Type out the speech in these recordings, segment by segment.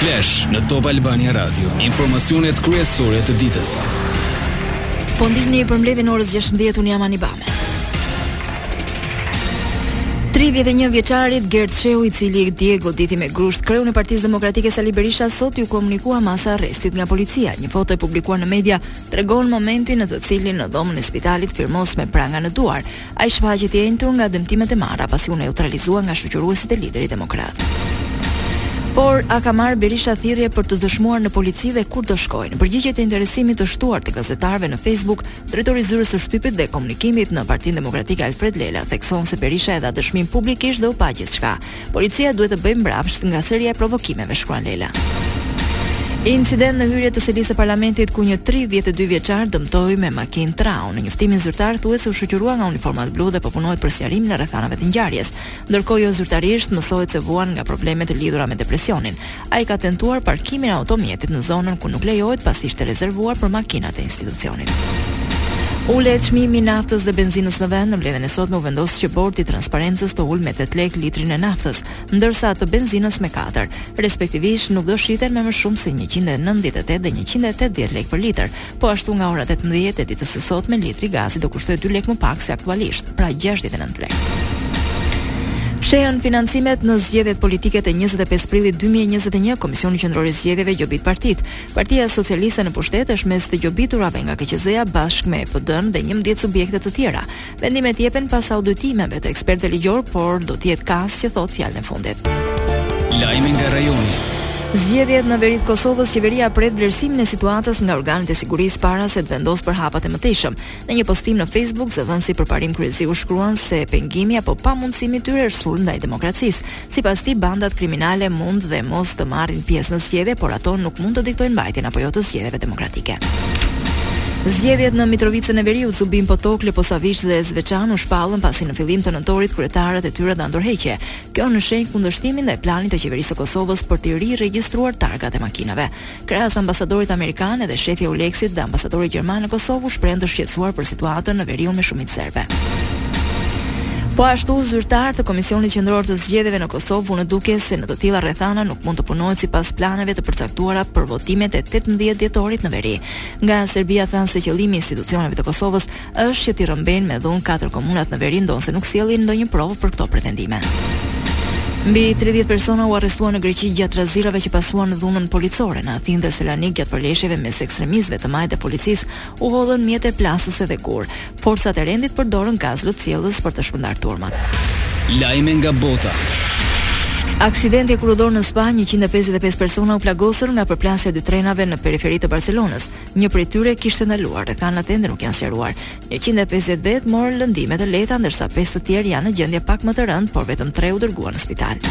Flash në Top Albania Radio, informacionet kryesore të ditës. Po ndiqni përmbledhjen e orës 16 unë jam Anibame. 31 vjeçarit Gert Shehu i cili dje goditi me grusht kreun e Partisë Demokratike Sali Berisha sot iu komunikua masa e arrestit nga policia. Një foto e publikuar në media tregon momentin në të cilin në dhomën e spitalit firmos me pranga në duar. Ai shfaqet i enjtur nga dëmtimet e marra pasi u neutralizua nga shoqëruesit e liderit demokrat. Por, a ka marrë Berisha thirrje për të dëshmuar në polici dhe kur do shkojë? Në përgjigje të interesimit të shtuar të gazetarëve në Facebook, drejtori i Zyrës së Shtypit dhe Komunikimit në Partinë Demokratike Alfred Lela thekson se Berisha e dha dëshminë publikisht dhe u pa gjithçka. Policia duhet të bëjë mbrapsht nga seria e provokimeve, shkruan Lela. Incident në hyrje të selisë së parlamentit ku një 32 vjeçar dëmtoi me makinë traun. Në njoftimin zyrtar thuhet se u shoqërua nga uniformat blu dhe po punohet për sqarimin e rrethanave të ngjarjes. Ndërkohë jo zyrtarisht mësohet se vuan nga probleme të lidhura me depresionin. Ai ka tentuar parkimin e automjetit në zonën ku nuk lejohet pasi ishte e rezervuar për makinat e institucionit. Ulet çmimi i naftës dhe benzinës në vend, në mbledhjen e sotme u vendos që bordi i transparencës të ulë me 8 lekë litrin e naftës, ndërsa atë të benzinës me 4. Respektivisht nuk do shiten me më shumë se 198 dhe 180 lekë për litër, Po ashtu nga ora 18 e ditës së sotme litri i gazit do kushtojë 2 lekë më pak se aktualisht, pra 69 lekë. Fshehën financimet në zgjedhjet politike të 25 prillit 2021, Komisioni Qendror i Zgjedhjeve gjobit partitë. Partia Socialiste në pushtet është mes të gjobiturave nga KQZ-ja bashkë me PD-n dhe 11 subjekte të tjera. Vendimet jepen pas auditimeve të ekspertëve ligjorë, por do të jetë KAS që thotë fjalën e fundit. Lajme nga rajoni. Zgjedhjet në veri të Kosovës, qeveria pret vlerësimin e situatës nga organet e sigurisë para se të vendosë për hapat e mëtejshëm. Në një postim në Facebook, zëdhënësi Përparim Kryeziu shkruan se pengimi apo pamundësimi i tyre është sulm ndaj demokracisë. Sipas tij, bandat kriminale mund dhe mos të marrin pjesë në zgjedhje, por ato nuk mund të diktojnë mbajtjen apo jo të zgjedhjeve demokratike. Zgjedhjet në Mitrovicën e Veriut, Zubin Potok, Leposaviq dhe Zveçan u shpallën pasi në fillim të nëntorit kryetarët e tyre dhanë dorëheqje. Kjo në shenjë kundërshtimi ndaj planit të qeverisë së Kosovës për të riregjistruar targat e makinave. Krahas ambasadorit amerikan, edhe shefi i EULEX-it dhe ambasadori gjerman në Kosovë u shprehën të shqetësuar për situatën në veriun me shumicë serbe. Po ashtu, zyrtarë të Komisionit Qendror të Zgjedhjeve në Kosovë vunë në dukje se në të tilla rrethana nuk mund të punohet sipas planeve të përcaktuara për votimet e 18 dhjetorit në veri. Nga Serbia thanë se qëllimi i institucioneve të Kosovës është që t'i rrëmbejnë me dhunë katër komunat në veri ndonëse nuk sjellin ndonjë provë për këto pretendime. Mbi 30 persona u arrestuan në Greqi gjatë trazirave që pasuan dhunën policore në Athinë dhe Selanik gjatë përleshjeve mes ekstremistëve të majtë e policisë, u hodhën mjete plasëse dhe gurë. Forcat e rendit përdorën gaz lotsjellës për të shpërndarë turmat. Lajme nga bota. Aksident hekurudhor në Spanjë, njëqind e pesëdhjetë e pesë persona u plagosën nga përplasja e dy trenave në periferi të Barcelonës. Një prej tyre kishte ndaluar, rrethanat ende nuk janë sqaruar. 150 vetë morën lëndime të lehta, ndërsa pesë të tjerë janë në gjendje pak më të rëndë, por vetëm tre u dërguan në spital.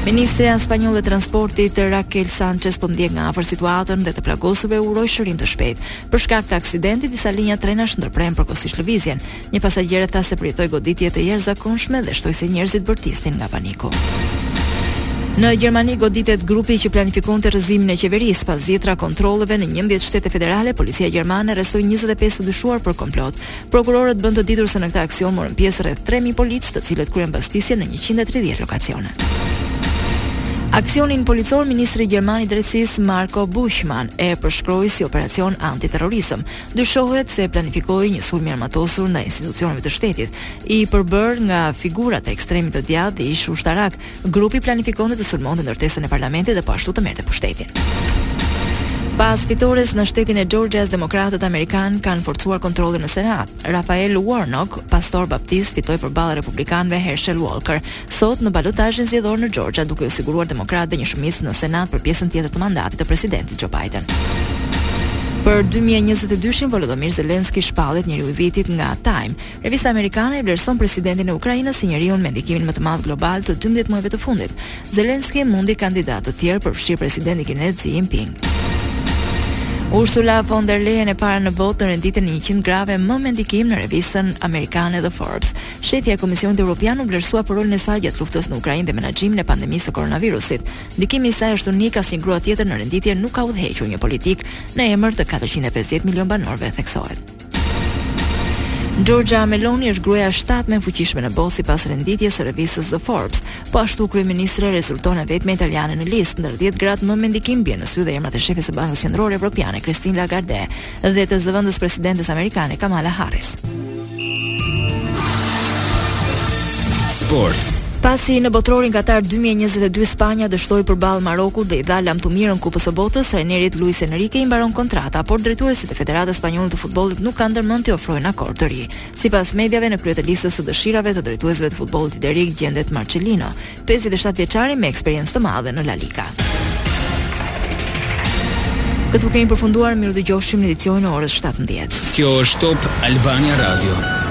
Ministrja spanjolle e transportit Raquel Sanchez po ndjek nga afër situatën dhe të plagosurve u uroi shërim të shpejtë. Për shkak të aksidentit, disa linja trenash ndërprenë përkohësisht lëvizjen. Një pasagjere tha se përjetoi goditje të jashtëzakonshme dhe shtoi se njerëzit bërtisnin nga paniku. Në Gjermani goditet grupi që planifikonte rrëzimin e qeverisë. Pas dhjetëra kontrolleve në njëmbëdhjetë shtete federale, policia gjermane arrestoi njëzet e pesë të dyshuar për komplot. Prokurorët bënë të ditur se në këtë aksion morën pjesë rreth tre mijë policë, të cilët kryen bastisje në njëqind e tridhjetë lokacione. Aksionin policor ministri gjerman i drejtësisë Marko Buschmann e përshkroi si operacion antiterrorizëm. Dyshohet se planifikohej një sulm i armatosur ndaj institucioneve të shtetit, i përbërë nga figura të ekstremit të djathtë dhe ish-ushtarakë. Grupi planifikonte të sulmonte ndërtesën e parlamentit dhe po ashtu të merrte pushtetin. Pas fitores në shtetin e Georgias, demokratët amerikanë kanë forcuar kontrollin në Senat. Raphael Warnock, pastor baptist, fitoi përballë republikanit Herschel Walker. sot në balotazhin zgjedhor në Xhorxhia duke u siguruar demokratëve një shumicë në Senat për pjesën tjetër të mandatit të presidentit Joe Biden. Për 2022-shin Volodymyr Zelensky shpallet njeriu i vitit nga Time. Revista amerikane e vlerëson presidentin e Ukrainës si njeriun me ndikimin më të madh global të 12 muajve të fundit. Zelensky mundi kandidatë të tjerë përfshirë presidentin kinez Xi Jinping. Ursula von der Leyen e para në botë në renditjen e 100 grave më me ndikim në revistën amerikane The Forbes. Shefja e Komisionit Europian u vlerësua për rolin e saj gjatë luftës në Ukrainë dhe menaxhimin e pandemisë së koronavirusit. Ndikimi i saj është unik, asnjë grua tjetër në renditje nuk ka udhëhequr një politikë në emër të katërqind e pesëdhjetë milionë banorëve, theksohet. Giorgia Meloni është gruaja e shtatë më e fuqishme në botë sipas renditjes së revistës The Forbes. Po ashtu kryeministrja rezulton e vetmja italiane në listë, ndër 10 gratë më me ndikim bien në sy edhe emrat e shefes së Bankës Qendrore Evropiane, Christine Lagarde, dhe të zëvendës presidentes amerikane Kamala Harris. Sport. Pasi në Botërorin Katar 2022 Spanja dështoi përballë Marokut dhe i dha lamtumirën Kupës së Botës, trajnerit Luis Enrique i mbaron kontrata, por drejtuesit e Federatës Spanjolle të Futbollit nuk kanë ndërmend t'i ofrojnë akord të ri. Sipas mediave në krye të listës së dëshirave të drejtuesve të futbollit iberik gjendet Marcelino, pesëdhjetë e shtatë vjeçari me eksperiencë të madhe në La Liga. Këtu kemi përfunduar, mirudëgjofshim në edicionin e orës 17. Kjo është Top Albania Radio.